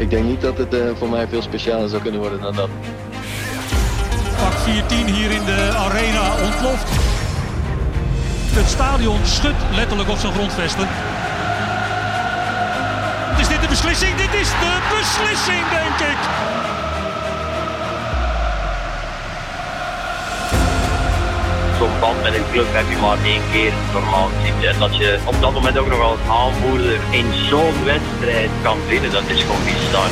Ik denk niet dat het eh, voor mij veel specialer zou kunnen worden dan dat. Pak 14 hier in de arena ontploft. Het stadion schudt letterlijk op zijn grondvesten. Is dit de beslissing? Dit is de beslissing, denk ik. Band met een club heb je maar één keer normaal gezien. En dat je op dat moment ook nog als aanvoerder in zo'n wedstrijd kan winnen, dat is gewoon bizar.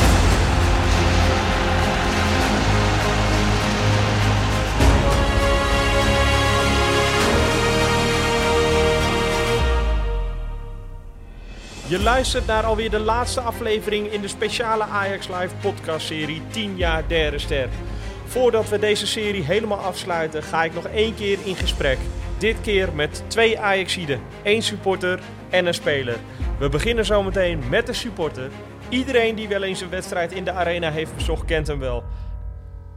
Je luistert naar alweer de laatste aflevering in de speciale Ajax Live podcastserie 10 jaar derde ster. Voordat we deze serie helemaal afsluiten, ga ik nog één keer in gesprek. Dit keer met twee Ajaxiden, één supporter en een speler. We beginnen zometeen met de supporter. Iedereen die wel eens een wedstrijd in de arena heeft bezocht, kent hem wel.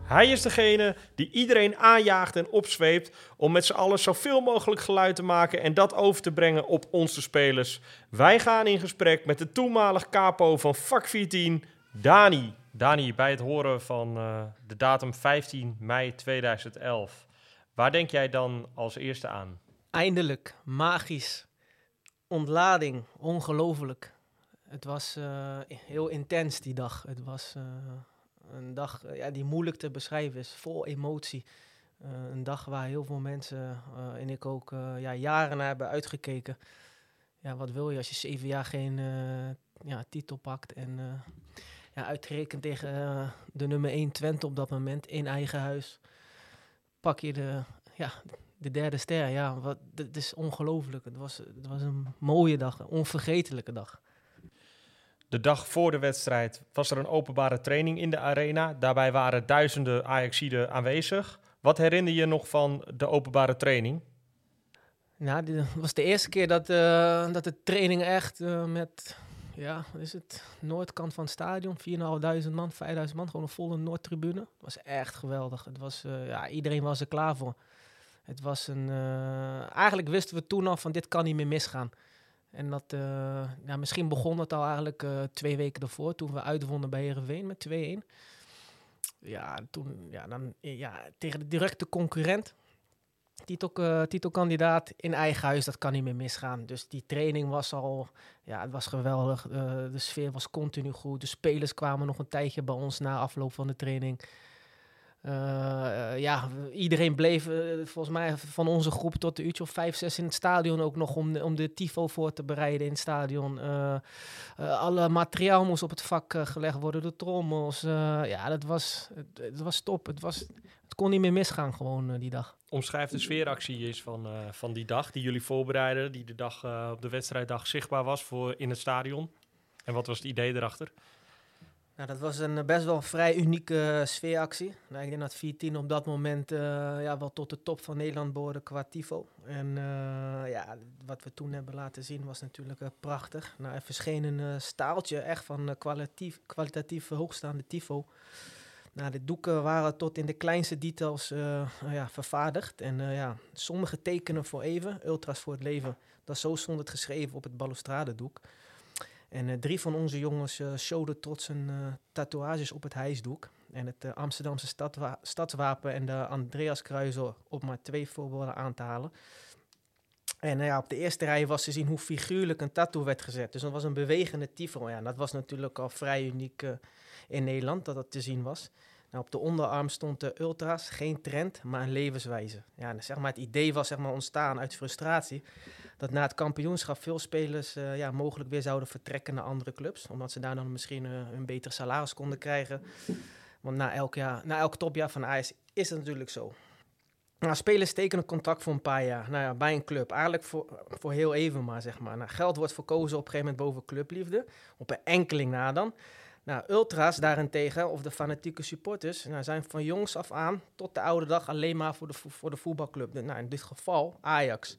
Hij is degene die iedereen aanjaagt en opzweept om met z'n allen zoveel mogelijk geluid te maken en dat over te brengen op onze spelers. Wij gaan in gesprek met de toenmalig capo van vak 14, Dani. Dani, bij het horen van uh, de datum 15 mei 2011, waar denk jij dan als eerste aan? Eindelijk, magisch, ontlading, ongelooflijk. Het was uh, heel intens die dag. Het was... Uh, een dag ja, die moeilijk te beschrijven is, vol emotie. Een dag waar heel veel mensen en ik ook ja, jaren naar hebben uitgekeken. Ja, wat wil je als je zeven jaar geen ja, titel pakt en ja, uitgerekend tegen de nummer 1 Twente op dat moment in eigen huis. Pak je de, ja, de derde ster. Ja, wat, het is ongelooflijk. Het was, het was een mooie dag, een onvergetelijke dag. De dag voor de wedstrijd was er een openbare training in de arena. Daarbij waren duizenden Ajaxiden aanwezig. Wat herinner je nog van de openbare training? Nou, dit was de eerste keer dat, uh, dat de training echt uh, met, ja, wat is het, noordkant van het stadion, 4.500 man, 5.000 man, gewoon een volle Noordtribune. Het was echt geweldig. Het was, uh, ja, iedereen was er klaar voor. Het was een, eigenlijk wisten we toen al van dit kan niet meer misgaan. En dat, uh, ja, misschien begon het al eigenlijk twee weken ervoor, toen we uitwonnen bij Heerenveen met 2-1. Ja, toen, ja, dan, ja, tegen de directe concurrent, titel, titelkandidaat in eigen huis, dat kan niet meer misgaan. Dus die training was al, ja, het was geweldig. de sfeer was continu goed. De spelers kwamen nog een tijdje bij ons na afloop van de training. Uh, ja, iedereen bleef uh, volgens mij van onze groep tot de uurtje of vijf, zes in het stadion ook nog om de, om de tifo voor te bereiden in het stadion. Uh, alle materiaal moest op het vak gelegd worden, de trommels. ja, dat was, het, het, was top. Het, was, het kon niet meer misgaan gewoon die dag. Omschrijf de sfeeractie is van, van die dag die jullie voorbereiden, die de dag op de wedstrijddag zichtbaar was voor in het stadion. En wat was het idee erachter? Nou, dat was een best wel vrij unieke uh, sfeeractie. Nou, ik denk dat 14 op dat moment uh, ja, wel tot de top van Nederland behoorde qua tifo. En ja, wat we toen hebben laten zien was natuurlijk prachtig. Nou, er verscheen een staaltje echt van kwalitatief, kwalitatief hoogstaande tifo. Nou, de doeken waren tot in de kleinste details ja, vervaardigd. En ja, sommige tekenen voor even, ultras voor het leven. Dat zo stond het geschreven op het balustradedoek. En uh, drie van onze jongens uh, showden trots hun uh, tatoeages op het hijsdoek. En het Amsterdamse stadswapen en de Andreaskruizel op maar twee voorbeelden aan te halen. En ja, op de eerste rij was te zien hoe figuurlijk een tattoo werd gezet. Dus dat was een bewegende tifo. Ja, dat was natuurlijk al vrij uniek in Nederland, dat dat te zien was. Op de onderarm stond de ultras, geen trend, maar een levenswijze. Ja, zeg maar, het idee was zeg maar, ontstaan uit frustratie dat na het kampioenschap veel spelers uh, ja, mogelijk weer zouden vertrekken naar andere clubs. Omdat ze daar dan misschien uh, een beter salaris konden krijgen. Want na elk, jaar, na elk topjaar van Ajax is het natuurlijk zo. Nou, spelers tekenen contract voor een paar jaar nou ja, bij een club. Eigenlijk voor, voor heel even maar, zeg maar. Nou, geld wordt verkozen op een gegeven moment boven clubliefde. Op een enkeling na dan. Nou, ultras daarentegen, of de fanatieke supporters, nou, zijn van jongs af aan tot de oude dag alleen maar voor de, voor de voetbalclub. Nou, in dit geval Ajax.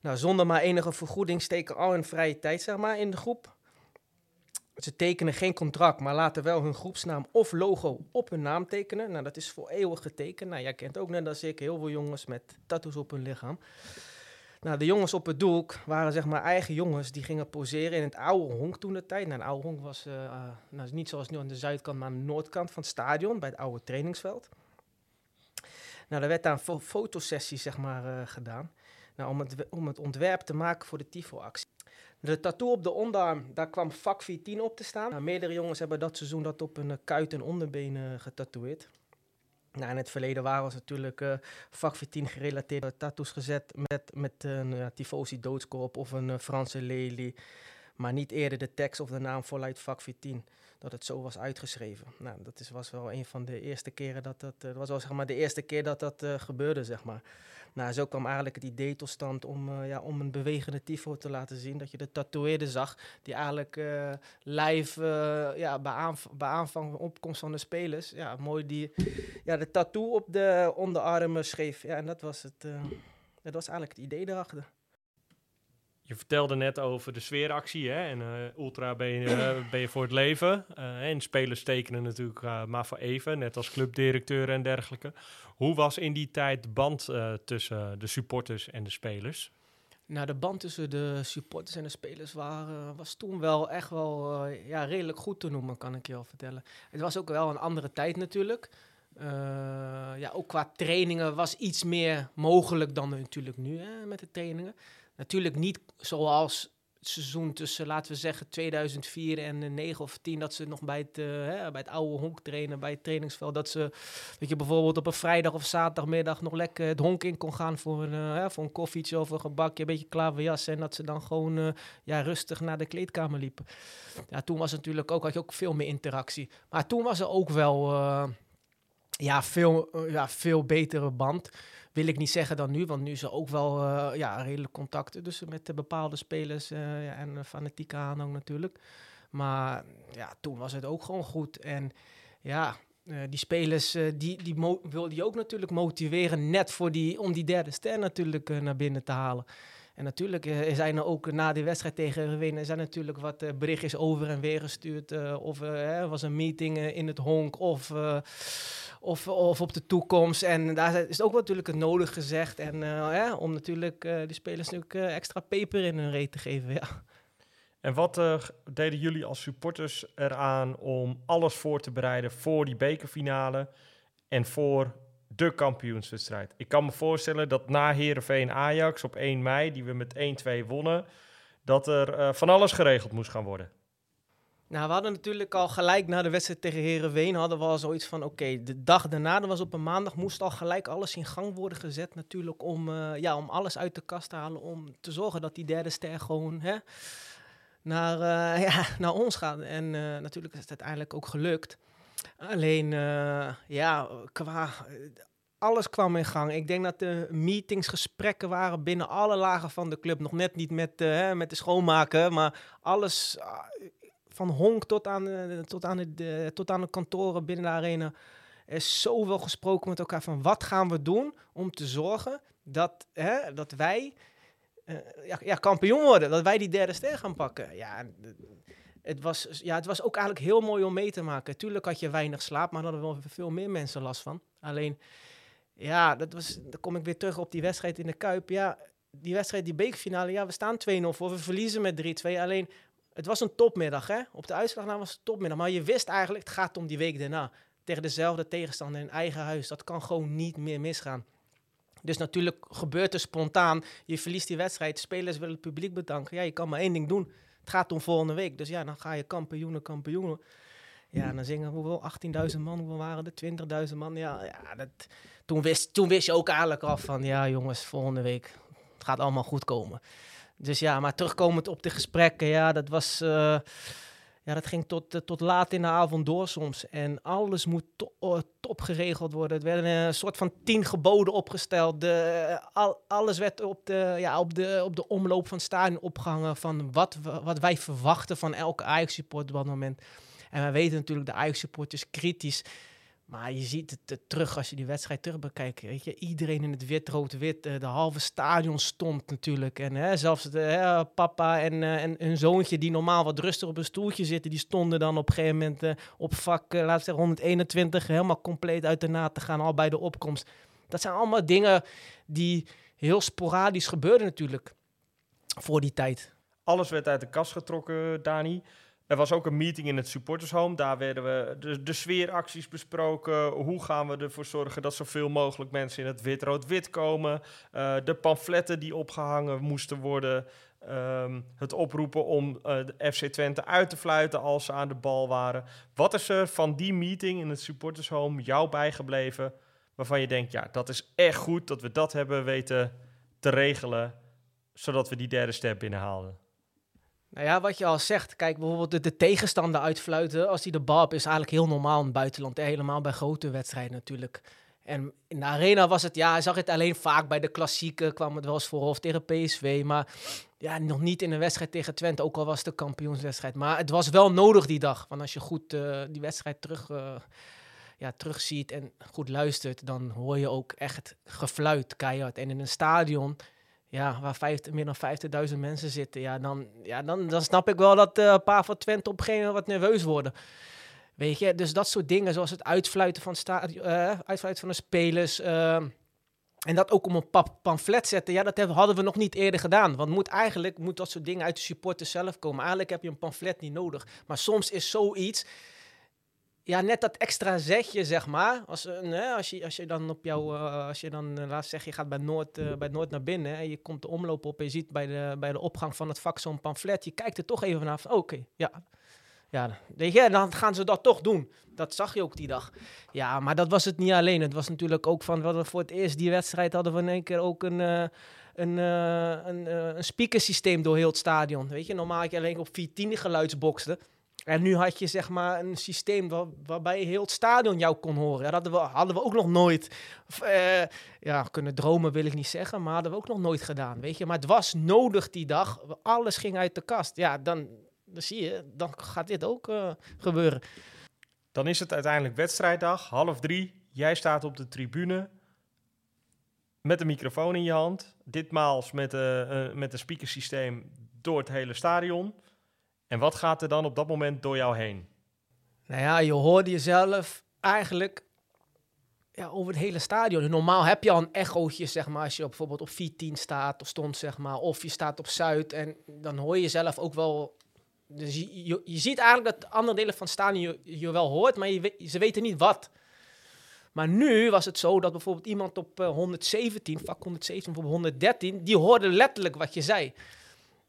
Nou, zonder maar enige vergoeding steken al hun vrije tijd zeg maar, in de groep. Ze tekenen geen contract, maar laten wel hun groepsnaam of logo op hun naam tekenen. Nou, dat is voor eeuwig getekend. Nou, jij kent ook net als ik heel veel jongens met tattoos op hun lichaam. Nou, de jongens op het doek waren zeg maar eigen jongens die gingen poseren in het oude honk toen de tijd. Nou, het oude honk was uh, uh, nou, niet zoals nu aan de zuidkant, maar aan de noordkant van het stadion, bij het oude trainingsveld. Nou, er werd daar een fotosessie zeg maar uh, gedaan, nou, om, het, om het ontwerp te maken voor de TIFO-actie. De tattoo op de onderarm, daar kwam vak 14 op te staan. Nou, meerdere jongens hebben dat seizoen dat op een kuit en onderbeen getatoeëerd. Nou, in het verleden waren we natuurlijk uh, vak 14 gerelateerde tattoos gezet met, met een uh, tifosi doodskop of een uh, Franse lelie. Maar niet eerder de tekst of de naam voluit vak 14, dat het zo was uitgeschreven. Nou, dat is, was wel een van de eerste keren dat dat, dat was wel zeg maar de eerste keer dat dat gebeurde, zeg maar. Nou, zo kwam eigenlijk het idee tot stand om, uh, ja, om een bewegende tifo te laten zien. Dat je de tatoeëerder zag, die eigenlijk uh, live uh, ja, bij, aanv bij aanvang opkomst van de spelers, ja, mooi die, ja, de tattoo op de onderarmen schreef. Ja, en dat was, het, dat was eigenlijk het idee erachter. Je vertelde net over de sfeeractie hè? en uh, ultra ben je, uh, ben je voor het leven. Uh, en spelers tekenen natuurlijk maar voor even, net als clubdirecteur en dergelijke. Hoe was in die tijd de band tussen de supporters en de spelers? Nou, de band tussen de supporters en de spelers waren, was toen wel echt wel ja, redelijk goed te noemen, kan ik je wel vertellen. Het was ook wel een andere tijd natuurlijk. ja, ook qua trainingen was iets meer mogelijk dan natuurlijk nu hè, met de trainingen. Natuurlijk niet zoals het seizoen tussen, laten we zeggen, 2004 en 9 of 10, dat ze nog bij het, uh, hè, bij het oude honk trainen, bij het trainingsveld. Dat ze, dat je bijvoorbeeld op een vrijdag of zaterdagmiddag nog lekker het honk in kon gaan voor een, uh, voor een koffietje of een gebakje, een beetje klaverjas. En dat ze dan gewoon ja, rustig naar de kleedkamer liepen. Ja, toen was natuurlijk ook, had je ook veel meer interactie. Maar toen was er ook wel ja, veel, ja, veel betere band wil ik niet zeggen dan nu, want nu is er ook wel uh, ja, redelijk contacten dus met de bepaalde spelers uh, ja, en fanatieke aanhang natuurlijk. Maar ja, toen was het ook gewoon goed. En ja, uh, die spelers die, die wil je ook natuurlijk motiveren net voor die, om die derde ster natuurlijk naar binnen te halen. En natuurlijk uh, zijn er ook na die wedstrijd tegen Winnen zijn natuurlijk wat uh, berichtjes over en weer gestuurd. Uh, of er was een meeting in het honk of, of, of op de toekomst. En daar is ook natuurlijk het nodig gezegd. En om natuurlijk die spelers natuurlijk extra peper in hun reet te geven. Ja. En wat deden jullie als supporters eraan om alles voor te bereiden voor die bekerfinale en voor de kampioenswedstrijd. Ik kan me voorstellen dat na Herenveen Ajax op 1 mei, die we met 1-2 wonnen, dat er van alles geregeld moest gaan worden. Nou, we hadden natuurlijk al gelijk na de wedstrijd tegen Herenveen hadden we al zoiets van: oké, de dag daarna, dat was op een maandag, moest al gelijk alles in gang worden gezet, natuurlijk om, uh, ja, om alles uit de kast te halen, om te zorgen dat die derde ster gewoon hè, naar, uh, ja, naar ons gaat. En natuurlijk is het uiteindelijk ook gelukt. Alleen, ja, qua alles kwam in gang. Ik denk dat de meetings, gesprekken waren binnen alle lagen van de club. Nog net niet met, hè, met de schoonmaken, maar alles uh, van honk tot aan, uh, tot, aan de, tot aan de kantoren binnen de arena. Er is zoveel gesproken met elkaar van wat gaan we doen om te zorgen dat, hè, dat wij ja, ja, kampioen worden. Dat wij die derde ster gaan pakken. Ja, het was, ja, het was ook eigenlijk heel mooi om mee te maken. Tuurlijk had je weinig slaap, maar daar hadden wel veel meer mensen last van. Alleen, ja, dat was, dan kom ik weer terug op die wedstrijd in de Kuip. Ja, die wedstrijd, die bekerfinale, ja, we staan 2-0 voor. We verliezen met 3-2. Alleen, het was een topmiddag, hè. Op de uitslag was het topmiddag. Maar je wist eigenlijk, het gaat om die week daarna. Tegen dezelfde tegenstander in eigen huis. Dat kan gewoon niet meer misgaan. Dus natuurlijk gebeurt er spontaan. Je verliest die wedstrijd. spelers willen het publiek bedanken. Ja, je kan maar één ding doen het gaat om volgende week. Dus ja, dan ga je kampioenen, kampioenen. Ja, dan zingen hoeveel? 18.000 man, hoeveel waren er? 20.000 man. Ja, ja dat, toen, wist, toen wist je ook eigenlijk af van, ja jongens, volgende week, het gaat allemaal goed komen. Dus ja, maar terugkomend op de gesprekken, ja, dat was... Uh, ja, dat ging tot, uh, tot laat in de avond door soms. En alles moet uh, top geregeld worden. Het werden een soort van tien geboden opgesteld. De, al, alles werd op de, ja, op, de, op de omloop van stadion opgehangen... van wat, wat wij verwachten van elke Ajax-support op dat moment. En wij weten natuurlijk, de Ajax-support is kritisch... Maar je ziet het terug als je die wedstrijd terug bekijkt. Weet je, iedereen in het wit, rood, wit. de halve stadion stond natuurlijk. En hè, zelfs de, hè, papa en, uh, en zoontje, die normaal wat rustig op een stoeltje zitten, die stonden dan op een gegeven moment op vak, zeggen, 121, helemaal compleet uit de naad te gaan, al bij de opkomst. Dat zijn allemaal dingen die heel sporadisch gebeurde natuurlijk voor die tijd. Alles werd uit de kast getrokken, Dani. Er was ook een meeting in het supportershome. Daar werden we de, sfeeracties besproken. Hoe gaan we ervoor zorgen dat zoveel mogelijk mensen in het wit-rood-wit komen. Uh, de pamfletten die opgehangen moesten worden. Um, het oproepen om de FC Twente uit te fluiten als ze aan de bal waren. Wat is er van die meeting in het supportershome jou bijgebleven? Waarvan je denkt, ja, dat is echt goed dat we dat hebben weten te regelen. Zodat we die derde step binnenhaalden. Nou ja, wat je al zegt, kijk bijvoorbeeld de, de tegenstander uitfluiten als die de bal is eigenlijk heel normaal in het buitenland. Helemaal bij grote wedstrijden natuurlijk. En in de arena was het, ja, zag het alleen vaak bij de klassieken, kwam het wel eens voor of tegen PSV. Maar ja, nog niet in een wedstrijd tegen Twente, ook al was het de kampioenswedstrijd. Maar het was wel nodig die dag. Want als je goed uh, die wedstrijd terug, uh, ja, terugziet en goed luistert, dan hoor je ook echt gefluit, keihard. En in een stadion, ja, waar 50, meer dan 50.000 mensen zitten, ja, dan, ja dan, dan snap ik wel dat een paar van Twente op een gegeven moment wat nerveus worden. Weet je, dus dat soort dingen, zoals het uitfluiten van, uh, uitfluiten van de spelers. Uh, en dat ook om een pamflet zetten, ja, dat hebben, hadden we nog niet eerder gedaan. Want moet eigenlijk moet dat soort dingen uit de supporters zelf komen. Eigenlijk heb je een pamflet niet nodig. Maar soms is zoiets, ja, net dat extra zetje, zeg maar. Als, als, je, als je dan op jou, uh, als je dan, uh, laat zeggen, je gaat bij Noord, uh, bij Noord naar binnen en je komt de omloop op en je ziet bij de, bij de opgang van het vak zo'n pamflet. Je kijkt er toch even naar oké, ja, ja, dan gaan ze dat toch doen. Dat zag je ook die dag. Ja, maar dat was het niet alleen. Het was natuurlijk ook van, wat we voor het eerst die wedstrijd hadden we in één keer ook een, een, een, een speakersysteem door heel het stadion. Weet je, normaal had je alleen op 14 geluidsboxen. En nu had je zeg maar een systeem waar, waarbij heel het stadion jou kon horen. Dat hadden we, hadden we ook nog nooit ja, kunnen dromen, wil ik niet zeggen, maar hadden we ook nog nooit gedaan. Weet je, maar het was nodig die dag. Alles ging uit de kast. Ja, dan, dan zie je, dan gaat dit ook uh, gebeuren. Dan is het uiteindelijk wedstrijddag, half drie. Jij staat op de tribune met een microfoon in je hand. Ditmaal met, uh, met een speakersysteem door het hele stadion. En wat gaat er dan op dat moment door jou heen? Nou ja, je hoorde jezelf eigenlijk ja, over het hele stadion. Normaal heb je al een echootje, zeg maar, als je op, bijvoorbeeld op 14 staat of stond, zeg maar. Of je staat op Zuid en dan hoor je jezelf ook wel dus je, je, ziet eigenlijk dat andere delen van het stadion je, je wel hoort, maar je, ze weten niet wat. Maar nu was het zo dat bijvoorbeeld iemand op uh, 117, vak 117 of 113, die hoorde letterlijk wat je zei.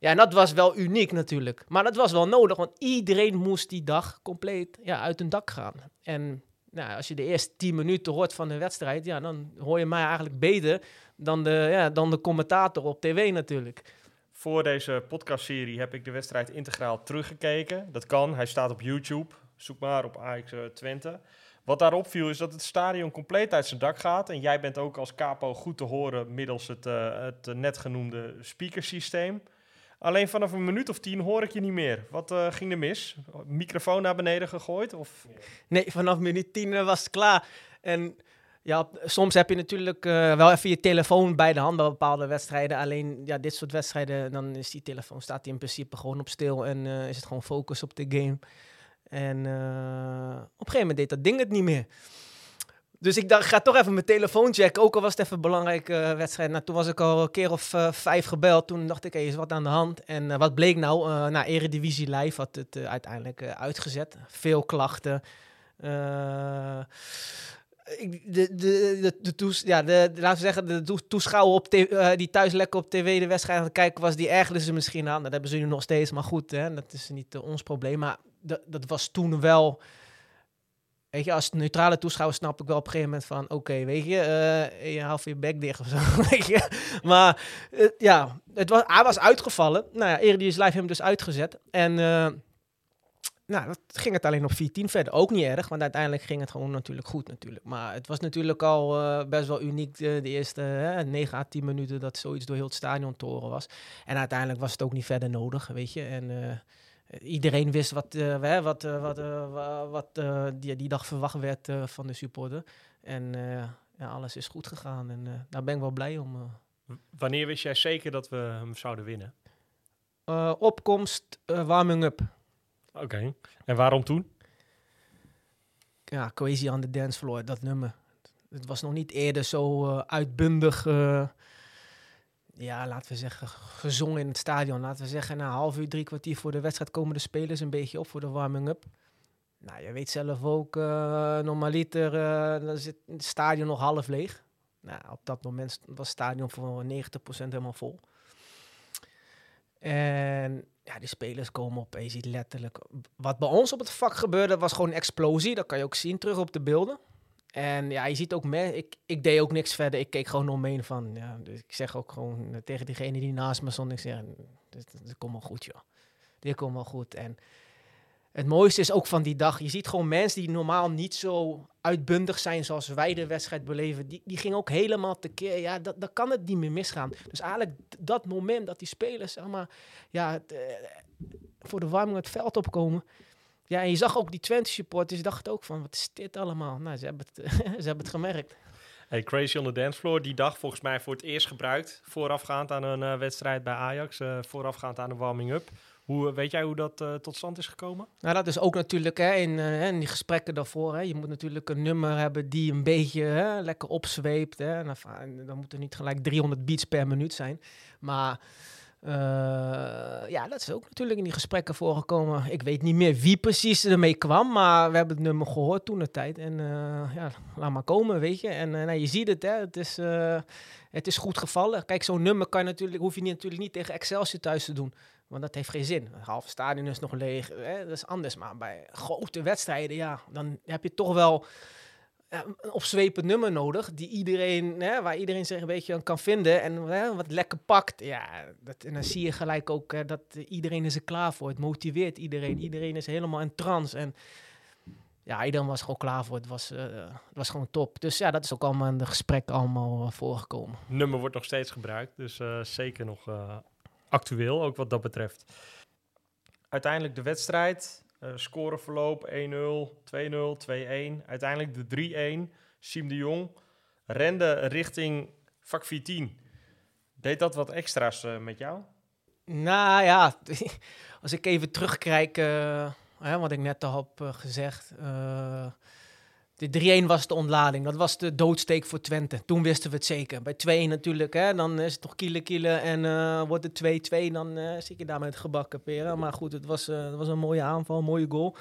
Ja, en dat was wel uniek natuurlijk. Maar dat was wel nodig, want iedereen moest die dag compleet ja, uit een dak gaan. En nou, als je de eerste 10 minuten hoort van de wedstrijd, ja, dan hoor je mij eigenlijk beter dan de, ja, dan de commentator op tv natuurlijk. Voor deze podcastserie heb ik de wedstrijd integraal teruggekeken. Dat kan, hij staat op YouTube. Zoek maar op AX Twente. Wat daarop viel is dat het stadion compleet uit zijn dak gaat. En jij bent ook als capo goed te horen middels het, uh, het net genoemde speakersysteem. Alleen vanaf een minuut of tien hoor ik je niet meer. Wat uh, ging er mis? Microfoon naar beneden gegooid? Of? Nee, vanaf minuut tien was het klaar. En ja, soms heb je natuurlijk uh, wel even je telefoon bij de hand bij bepaalde wedstrijden. Alleen ja, dit soort wedstrijden, dan is die telefoon staat die in principe gewoon op stil en uh, is het gewoon focus op de game. En op een gegeven moment deed dat ding het niet meer. Dus ik ga toch even mijn telefoon checken. Ook al was het even een belangrijke wedstrijd. Nou, toen was ik al een keer of vijf gebeld. Toen dacht ik, hé, is wat aan de hand? En wat bleek nou? Uh, nou, Eredivisie Live had het uiteindelijk uitgezet. Veel klachten ik, de, de, de, de, ja, de, laten we zeggen, de toeschouwer op die thuis lekker op tv de wedstrijd aan kijken was, die ergerde ze misschien aan. Dat hebben ze nu nog steeds, maar goed, hè, dat is niet ons probleem. Maar dat was toen wel, weet je, als neutrale toeschouwer snap ik wel op een gegeven moment van, oké, weet je, uh, je haalt je bek dicht of zo, weet je. Maar ja, het was, hij was uitgevallen. Nou ja, Eredivisie Live hem dus uitgezet. En nou, dat ging het alleen op 14 verder. Ook niet erg, want uiteindelijk ging het gewoon natuurlijk goed natuurlijk. Maar het was natuurlijk al uh, best wel uniek de, eerste uh, 9 à 10 minuten dat zoiets door heel het stadion te horen was. En uiteindelijk was het ook niet verder nodig, weet je. En iedereen wist wat, uh, wat, wat, wat die, die dag verwacht werd van de supporter. En ja, alles is goed gegaan en daar ben ik wel blij om. Wanneer wist jij zeker dat we hem zouden winnen? opkomst, warming-up. Oké, okay. en waarom toen? Ja, Cohesie on the Dance Floor, dat nummer. Het was nog niet eerder zo uitbundig ja, laten we zeggen, gezongen in het stadion. Laten we zeggen, na een half uur, drie kwartier voor de wedstrijd komen de spelers een beetje op voor de warming-up. Nou, je weet zelf ook, uh, normaliter uh, dan zit het stadion nog half leeg. Nou, op dat moment was het stadion voor 90% helemaal vol. En ja, die spelers komen op en je ziet letterlijk... Wat bij ons op het vak gebeurde, was gewoon een explosie. Dat kan je ook zien terug op de beelden. En ja, je ziet ook, me, ik, ik deed ook niks verder. Ik keek gewoon omheen van, ja, dus ik zeg ook gewoon tegen diegene die naast me stond, ik zeg, dit, dit komt wel goed, joh. Dit komt wel goed. En het mooiste is ook van die dag, je ziet gewoon mensen die normaal niet zo uitbundig zijn zoals wij de wedstrijd beleven, die, die gingen ook helemaal tekeer. Ja, dat, dat kan het niet meer misgaan. Dus eigenlijk dat moment dat die spelers, maar, ja, eh, voor de warming het veld opkomen, ja, en je zag ook die Twente supporters, dacht ook van, wat is dit allemaal? Nou, ze hebben het, ze hebben het gemerkt. Hey, Crazy on the Dance Floor, die dag volgens mij voor het eerst gebruikt, voorafgaand aan een uh, wedstrijd bij Ajax, uh, voorafgaand aan de warming-up. Hoe, weet jij hoe dat uh, tot stand is gekomen? Nou, dat is ook natuurlijk hè, in, in die gesprekken daarvoor. Hè, je moet natuurlijk een nummer hebben die een beetje hè, lekker opzweept. Hè, en dan, dan moet er niet gelijk 300 beats per minuut zijn. Maar uh, ja, dat is ook natuurlijk in die gesprekken voorgekomen. Ik weet niet meer wie precies ermee kwam, maar we hebben het nummer gehoord toen de tijd. En uh, ja, laat maar komen, weet je. En uh, nou, je ziet het, hè. Het is, het is goed gevallen. Kijk, zo'n nummer kan natuurlijk, hoef je niet, natuurlijk niet tegen Excelsior thuis te doen. Want dat heeft geen zin. Het halve stadion is nog leeg. Hè? Dat is anders. Maar bij grote wedstrijden, ja, dan heb je toch wel een opzwepend nummer nodig, die iedereen, hè, waar iedereen zich een beetje aan kan vinden en hè, wat lekker pakt. Ja, dat, en dan zie je gelijk ook hè, dat iedereen is er klaar voor. Het motiveert iedereen. Iedereen is helemaal in trance. En ja, iedereen was gewoon klaar voor. Het was, uh, het was gewoon top. Dus ja, dat is ook allemaal in de gesprekken allemaal voorgekomen. Nummer wordt nog steeds gebruikt, dus zeker nog actueel, ook wat dat betreft. Uiteindelijk de wedstrijd. Uh, scoreverloop 1-0, 2-0, 2-1. Uiteindelijk de 3-1. Siem de Jong rende richting vak 14. Deed dat wat extra's uh, met jou? Nou ja, als ik even terugkijk, uh, hè, wat ik net al heb gezegd. De 3-1 was de ontlading. Dat was de doodsteek voor Twente. Toen wisten we het zeker. Bij 2 natuurlijk, hè, dan is het toch kielen kielen. En uh, wordt het 2-2, dan uh, zit je daar met gebakken peren. Maar goed, het was, het was een mooie aanval, een mooie goal.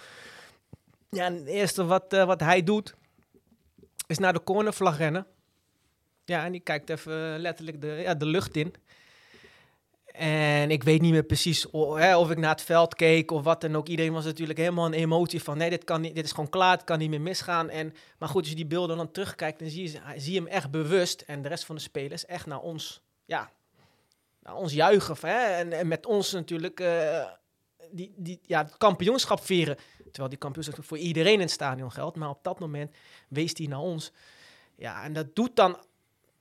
Ja, het eerste wat, wat hij doet, is naar de cornervlag rennen. Ja, en die kijkt even letterlijk de, ja, de lucht in. En ik weet niet meer precies of, hè, of ik naar het veld keek of wat dan ook. Iedereen was natuurlijk helemaal een emotie van... nee, dit, kan niet, dit is gewoon klaar, het kan niet meer misgaan. En, maar goed, als je die beelden dan terugkijkt... dan zie je, zie hem echt bewust en de rest van de spelers echt naar ons... ja, naar ons juichen. Hè? En, met ons natuurlijk uh, die, die, ja, het kampioenschap vieren. Terwijl die kampioenschap voor iedereen in het stadion geldt. Maar op dat moment wees hij naar ons. Ja, en dat doet dan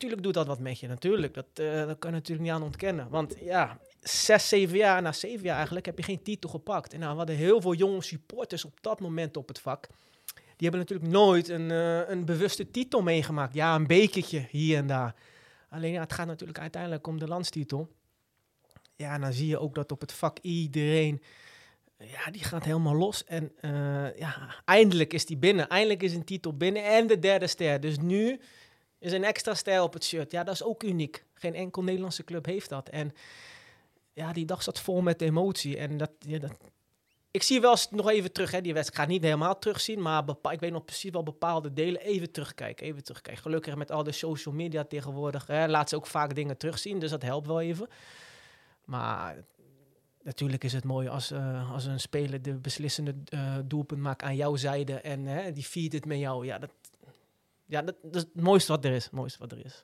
Tuurlijk doet dat wat met je, natuurlijk. Dat, uh, dat kan je natuurlijk niet aan ontkennen. Want ja, zes, zeven jaar, na zeven jaar eigenlijk, heb je geen titel gepakt. En nou, we hadden heel veel jonge supporters op dat moment op het vak. Die hebben natuurlijk nooit een, uh, een bewuste titel meegemaakt. Ja, een bekertje hier en daar. Alleen ja, het gaat natuurlijk uiteindelijk om de landstitel. Ja, dan zie je ook dat op het vak iedereen ja, die gaat helemaal los. En uh, ja, eindelijk is die binnen. Eindelijk is een titel binnen en de derde ster. Dus nu is een extra stijl op het shirt. Ja, dat is ook uniek. Geen enkel Nederlandse club heeft dat. En ja, die dag zat vol met emotie. En dat, ja, dat ik zie wel eens nog even terug, hè, die wedstrijd. Ik niet helemaal terugzien, maar ik weet nog precies wel bepaalde delen. Even terugkijken, even terugkijken. Gelukkig met al de social media tegenwoordig, hè, laat ze ook vaak dingen terugzien. Dus dat helpt wel even. Maar natuurlijk is het mooi als, uh, als een speler de beslissende uh, doelpunt maakt aan jouw zijde. En uh, die viert het met jou. Ja, dat, ja, dat, dat, is het mooiste wat er is. mooiste wat er is.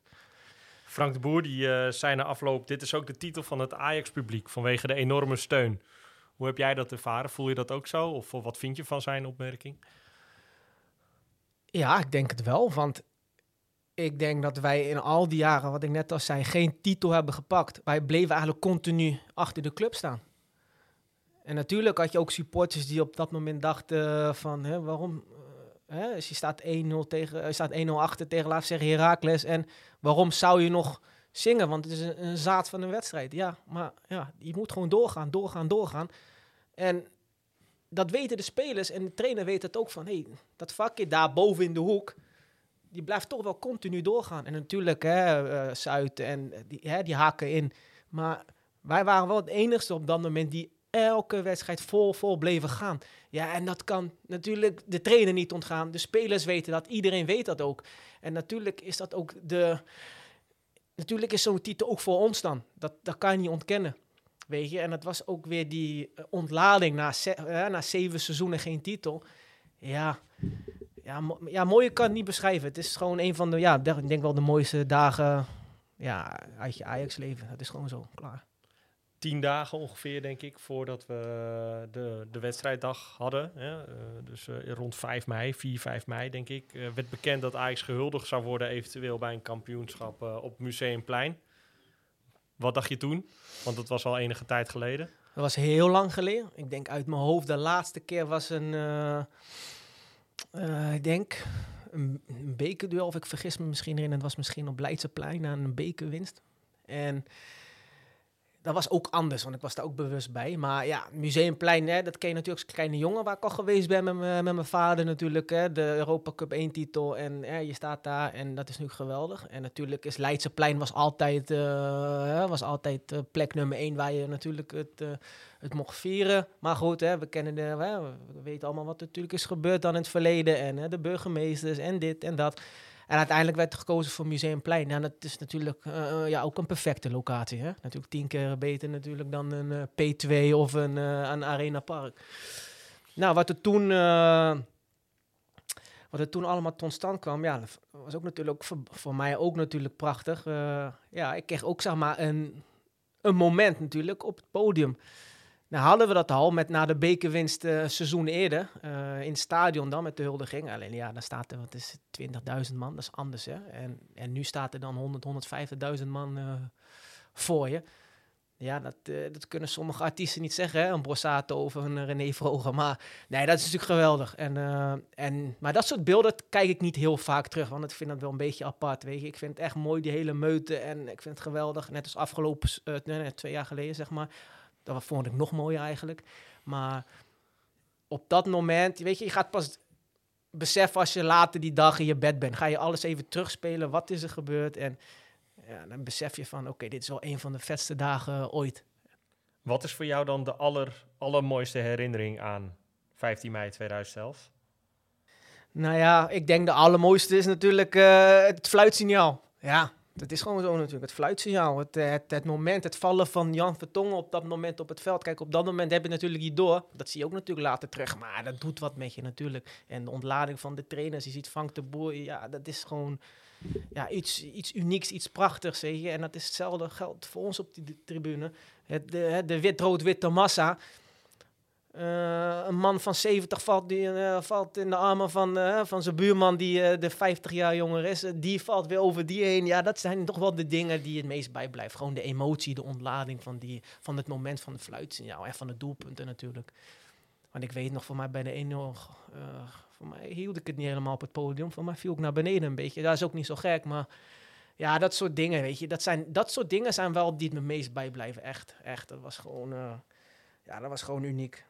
Frank de Boer die uh, zei na afloop: Dit is ook de titel van het Ajax-publiek vanwege de enorme steun. Hoe heb jij dat ervaren? Voel je dat ook zo? Of wat vind je van zijn opmerking? Ja, ik denk het wel. Want ik denk dat wij in al die jaren, wat ik net al zei, geen titel hebben gepakt. Wij bleven eigenlijk continu achter de club staan. En natuurlijk had je ook supporters die op dat moment dachten van, hè, waarom Hè, dus je staat 1-0 tegen, je staat 1-0 achter tegen, laat zeggen, Herakles. En waarom zou je nog zingen? Want het is een, zaad van een wedstrijd. Ja, maar ja, je moet gewoon doorgaan, doorgaan, doorgaan. En dat weten de spelers en de trainer weet het ook van, hey, dat vakje daar boven in de hoek, die blijft toch wel continu doorgaan. En natuurlijk, hè, uh, Zuid en die, hè, die haken in. Maar wij waren wel het enigste op dat moment die elke wedstrijd vol, vol bleven gaan. Ja, en dat kan natuurlijk de trainer niet ontgaan. De spelers weten dat, iedereen weet dat ook. En natuurlijk is dat ook de... Natuurlijk is zo'n titel ook voor ons dan. Dat, dat kan je niet ontkennen. Weet je, en dat was ook weer die eh, ontlading na, na zeven seizoenen geen titel. Ja, ja, ja, mooie kan het niet beschrijven. Het is gewoon een van de, ja, ik denk wel de mooiste dagen ja, uit je Ajax-leven. Het is gewoon zo, klaar. Tien dagen ongeveer, denk ik, voordat we de, de wedstrijddag hadden. Uh, dus uh, rond 5 mei, 4, 5 mei, denk ik, uh, werd bekend dat Ajax gehuldigd zou worden, eventueel bij een kampioenschap op Museumplein. Wat dacht je toen? Want dat was al enige tijd geleden. Dat was heel lang geleden. Ik denk uit mijn hoofd, de laatste keer was een ik denk een, een bekerduel, of ik vergis me misschien erin. Het was misschien op Leidseplein na een bekerwinst. En dat was ook anders, want ik was daar ook bewust bij. Maar ja, Museumplein, hè, dat ken je natuurlijk als kleine jongen waar ik al geweest ben met, mijn vader natuurlijk. Hè, de Europa Cup 1 titel en hè, je staat daar en dat is nu geweldig. En natuurlijk is Leidseplein was altijd, uh, was altijd uh, plek nummer 1 waar je natuurlijk het, uh, het mocht vieren. Maar goed, hè, we, kennen de, we weten allemaal wat er natuurlijk is gebeurd dan in het verleden. En hè, de burgemeesters en dit en dat. En uiteindelijk werd er gekozen voor Museumplein. Nou, dat is natuurlijk uh, ja, ook een perfecte locatie. Hè? Natuurlijk tien keer beter natuurlijk dan een uh, P2 of een, een Arena Park. Nou, wat er toen... wat er toen allemaal tot stand kwam, ja, dat was ook natuurlijk voor, voor mij ook natuurlijk prachtig. ja, ik kreeg ook zeg maar een, een moment natuurlijk op het podium. Nou hadden we dat al met na de bekerwinst uh, seizoen eerder uh, in het stadion dan met de huldiging. Alleen ja, dan staat er wat is 20.000 man, dat is anders hè. En, en nu staat er dan 100, 150.000 man uh, voor je. Ja, dat, dat kunnen sommige artiesten niet zeggen, hè? een Brossato of een René Vroger. Maar nee, dat is natuurlijk geweldig. En, en, maar dat soort beelden kijk ik niet heel vaak terug, want ik vind dat wel een beetje apart. Weet. Ik vind het echt mooi, die hele meute. En ik vind het geweldig. Net als afgelopen, twee jaar geleden, zeg maar dat vond ik nog mooier eigenlijk. Maar op dat moment, weet je, je gaat pas beseffen als je later die dag in je bed bent. Ga je alles even terugspelen, wat is er gebeurd? En ja, dan besef je van, oké, dit is wel een van de vetste dagen ooit. Wat is voor jou dan de aller, allermooiste herinnering aan 15 mei 2011? Nou ja, ik denk de allermooiste is natuurlijk uh, het fluitsignaal. Ja, het is gewoon zo natuurlijk. Het fluitsignaal, het, het, moment, het vallen van Jan Vertongen op dat moment op het veld. Kijk, op dat moment heb je natuurlijk niet door. Dat zie je ook natuurlijk later terug. Maar dat doet wat met je natuurlijk. En de ontlading van de trainers. Je ziet Frank de Boer. Ja, dat is gewoon ja, iets, iets unieks, iets prachtigs. Zeg je. En dat is hetzelfde geldt voor ons op die tribune. Het, de, de wit-rood-witte massa. Uh, een man van 70 valt, die, uh, valt in de armen van, uh, van zijn buurman die de 50 jaar jonger is. die valt weer over die heen. Ja, dat zijn toch wel de dingen die het meest bijblijven. Gewoon de emotie, de ontlading van, die, van het moment van de fluitsignaal en van de doelpunten natuurlijk. Want ik weet nog, voor mij bij de 1-0, voor mij hield ik het niet helemaal op het podium. Voor mij viel ik naar beneden een beetje. Dat is ook niet zo gek, maar ja, dat soort dingen, weet je. Dat, zijn, dat soort dingen zijn wel die het me meest bijblijven, echt. Echt, dat was gewoon, ja, dat was gewoon uniek.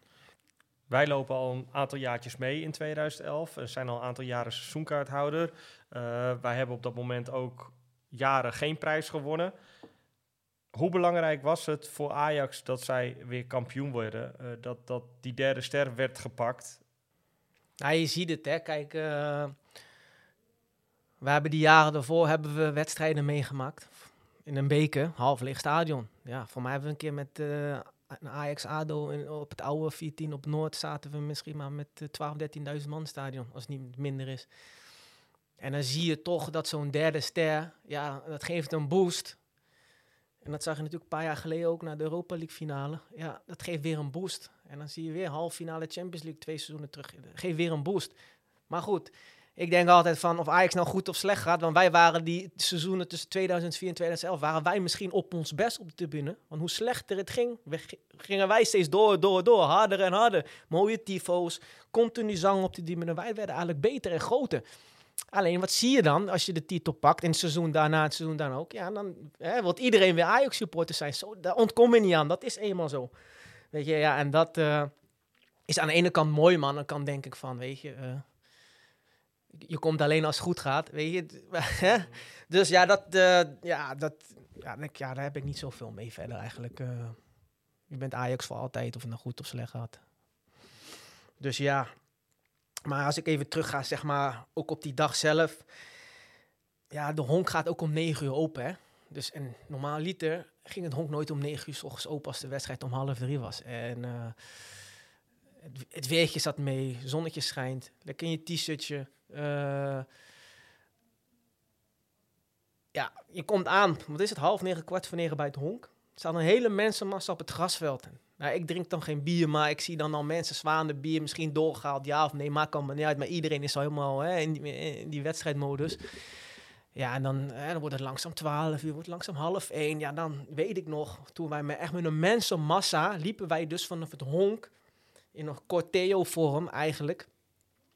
Wij lopen al een aantal jaartjes mee in 2011. We zijn al een aantal jaren seizoenkaarthouder. Uh, wij hebben op dat moment ook jaren geen prijs gewonnen. Hoe belangrijk was het voor Ajax dat zij weer kampioen worden? Uh, dat, dat die derde ster werd gepakt? Nou, je ziet het, hè. Kijk, uh, we hebben die jaren daarvoor hebben we wedstrijden meegemaakt. In een beker, half leeg stadion. Ja, voor mij hebben we een keer met Ajax-ADO op het oude 14 op Noord zaten we misschien maar met 12, 13.000 man stadion, als het niet minder is. En dan zie je toch dat zo'n derde ster, ja, dat geeft een boost. En dat zag je natuurlijk een paar jaar geleden ook naar de Europa League finale. Ja, dat geeft weer een boost. En dan zie je weer halve finale Champions League twee seizoenen terug. Geeft weer een boost. Maar goed, ik denk altijd van of Ajax nou goed of slecht gaat. Want wij waren die seizoenen tussen 2004 en 2011... waren wij misschien op ons best op de tribune. Want hoe slechter het ging, gingen wij steeds door, door, door. Harder en harder. Mooie tifo's, continu zang op de tribune. Wij werden eigenlijk beter en groter. Alleen, wat zie je dan als je de titel pakt in het seizoen daarna, het seizoen dan ook? Ja, dan hè, wil iedereen weer Ajax-supporter zijn. Zo, daar ontkom je niet aan. Dat is eenmaal zo. Weet je, ja, en dat uh, is aan de ene kant mooi, man. Dan kan denk ik van, weet je... Uh, je komt alleen als het goed gaat, weet je. hè? dus ja, dat, eh, ja, dat, ja, denk ik, ja, daar heb ik niet zoveel mee verder eigenlijk. eh. je bent Ajax voor altijd, of het nou goed of slecht gaat. Dus ja, maar als ik even terug ga, zeg maar, ook op die dag zelf. Ja, de honk gaat ook om 9 uur open, hè. Dus en normaal liter ging het honk nooit om 9 uur s ochtends open als de wedstrijd om half drie was. En eh, het, het weertje zat mee, zonnetje schijnt, lekker in je t-shirtje. Eh, ja, je komt aan, wat is het, half negen, kwart voor negen bij het honk. Er staat een hele mensenmassa op het grasveld. Nou, ik drink dan geen bier, maar ik zie dan al mensen zwaande bier misschien doorgehaald. Ja of nee, maakt allemaal niet uit. Maar iedereen is al helemaal hè, in, die, wedstrijdmodus. Ja, en dan, hè, dan wordt het langzaam 12 uur, wordt het langzaam half 1. Ja, dan weet ik nog, toen wij met echt met een mensenmassa liepen wij dus vanaf het honk in een corteo-vorm eigenlijk,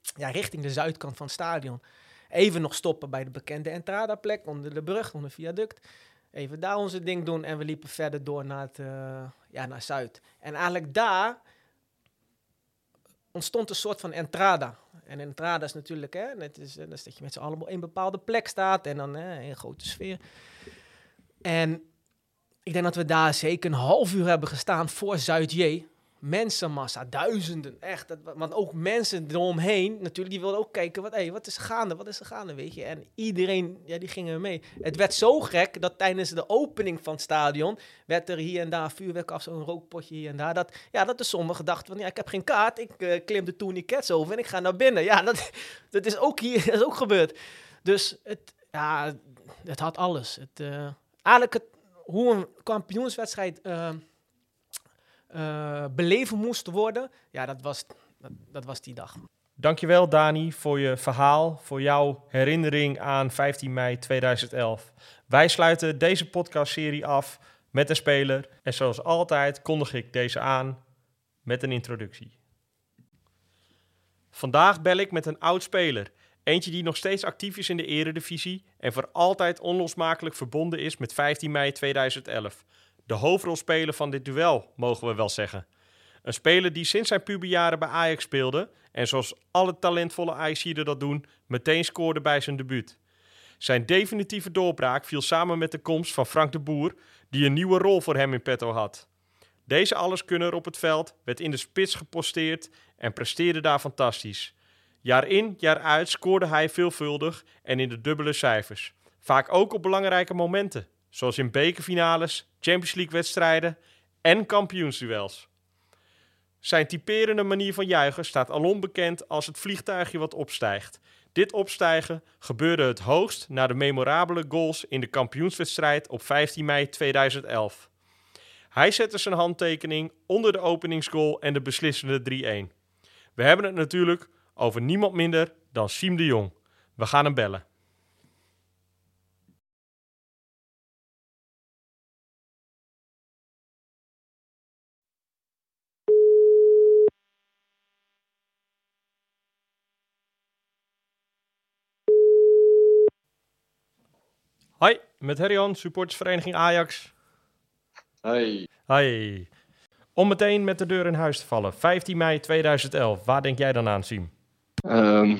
ja, richting de zuidkant van het stadion. Even nog stoppen bij de bekende Entrada-plek, onder de brug, onder viaduct. Even daar onze ding doen en we liepen verder door naar, het, eh, ja, naar Zuid. En eigenlijk daar ontstond een soort van entrada. En entrada is natuurlijk, hè, het is, eh, dat is dat je met z'n allen op een bepaalde plek staat en dan hè, in een grote sfeer. En ik denk dat we daar zeker een half uur hebben gestaan voor Zuid-J. Mensenmassa, duizenden, echt. Dat, want ook mensen eromheen, natuurlijk, die wilden ook kijken, wat, hey, wat is gaande, wat is er gaande, weet je. En iedereen, ja, die gingen mee. Het werd zo gek dat tijdens de opening van het stadion, werd er hier en daar vuurwerk af, zo'n rookpotje hier en daar. Dat, ja, dat de sommigen dachten van, ja, ik heb geen kaart, ik eh, klim de tourniquets over en ik ga naar binnen. Ja, dat, dat is ook hier, dat is ook gebeurd. Dus het, ja, het had alles. Het, eh, eigenlijk het, hoe een kampioenswedstrijd eh, eh, beleven moest worden, ja, dat was, dat, dat was die dag. Dankjewel Dani voor je verhaal, voor jouw herinnering aan 15 mei 2011. Wij sluiten deze podcastserie af met een speler en zoals altijd kondig ik deze aan met een introductie. Vandaag bel ik met een oud speler, eentje die nog steeds actief is in de eredivisie en voor altijd onlosmakelijk verbonden is met 15 mei 2011. De hoofdrolspeler van dit duel, mogen we wel zeggen. Een speler die sinds zijn puberjaren bij Ajax speelde en zoals alle talentvolle Ajaxiden dat doen, meteen scoorde bij zijn debuut. Zijn definitieve doorbraak viel samen met de komst van Frank de Boer, die een nieuwe rol voor hem in petto had. Deze alleskunner op het veld werd in de spits geposteerd en presteerde daar fantastisch. Jaar in, jaar uit scoorde hij veelvuldig en in de dubbele cijfers. Vaak ook op belangrijke momenten, zoals in bekerfinales, Champions League wedstrijden en kampioensduels. Zijn typerende manier van juichen staat alom bekend als het vliegtuigje wat opstijgt. Dit opstijgen gebeurde het hoogst na de memorabele goals in de kampioenswedstrijd op 15 mei 2011. Hij zette zijn handtekening onder de openingsgoal en de beslissende 3-1. We hebben het natuurlijk over niemand minder dan Siem de Jong. We gaan hem bellen. Hoi, met Herjan, supportersvereniging Ajax. Hoi. Hoi. Om meteen met de deur in huis te vallen. 15 mei 2011. Waar denk jij dan aan, Siem? Ehm,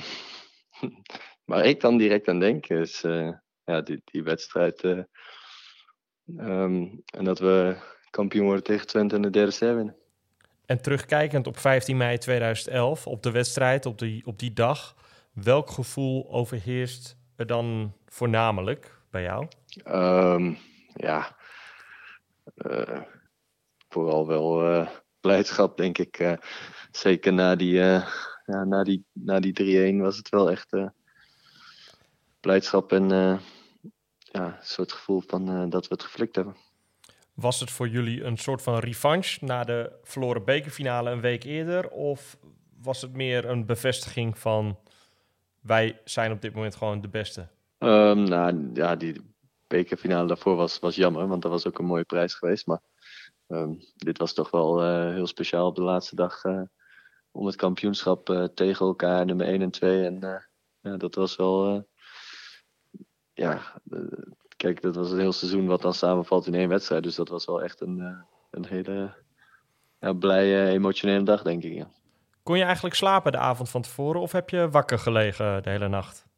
waar ik dan direct aan denk is eh, ja, die, die wedstrijd. eh, ehm, en dat we kampioen worden tegen Twente in de derde ster winnen. En terugkijkend op 15 mei 2011, op de wedstrijd, op die, op die dag. Welk gevoel overheerst er dan voornamelijk bij jou? Ehm, ja, eh, vooral wel eh, blijdschap, denk ik. eh. zeker na die, ja, na die, na die 3-1 was het wel echt blijdschap en ja, een soort gevoel van dat we het geflikt hebben. Was het voor jullie een soort van revanche na de verloren bekerfinale een week eerder? Of was het meer een bevestiging van wij zijn op dit moment gewoon de beste? Ehm, nou ja, die bekerfinale daarvoor was, was jammer, want dat was ook een mooie prijs geweest. Maar ehm, dit was toch wel eh, heel speciaal op de laatste dag eh, om het kampioenschap eh, tegen elkaar, nummer 1 en 2. En ja, dat was wel. ja, kijk, dat was een heel seizoen wat dan samenvalt in één wedstrijd. Dus dat was wel echt een, een hele ja, blije, emotionele dag, denk ik. Kon je eigenlijk slapen de avond van tevoren of heb je wakker gelegen de hele nacht?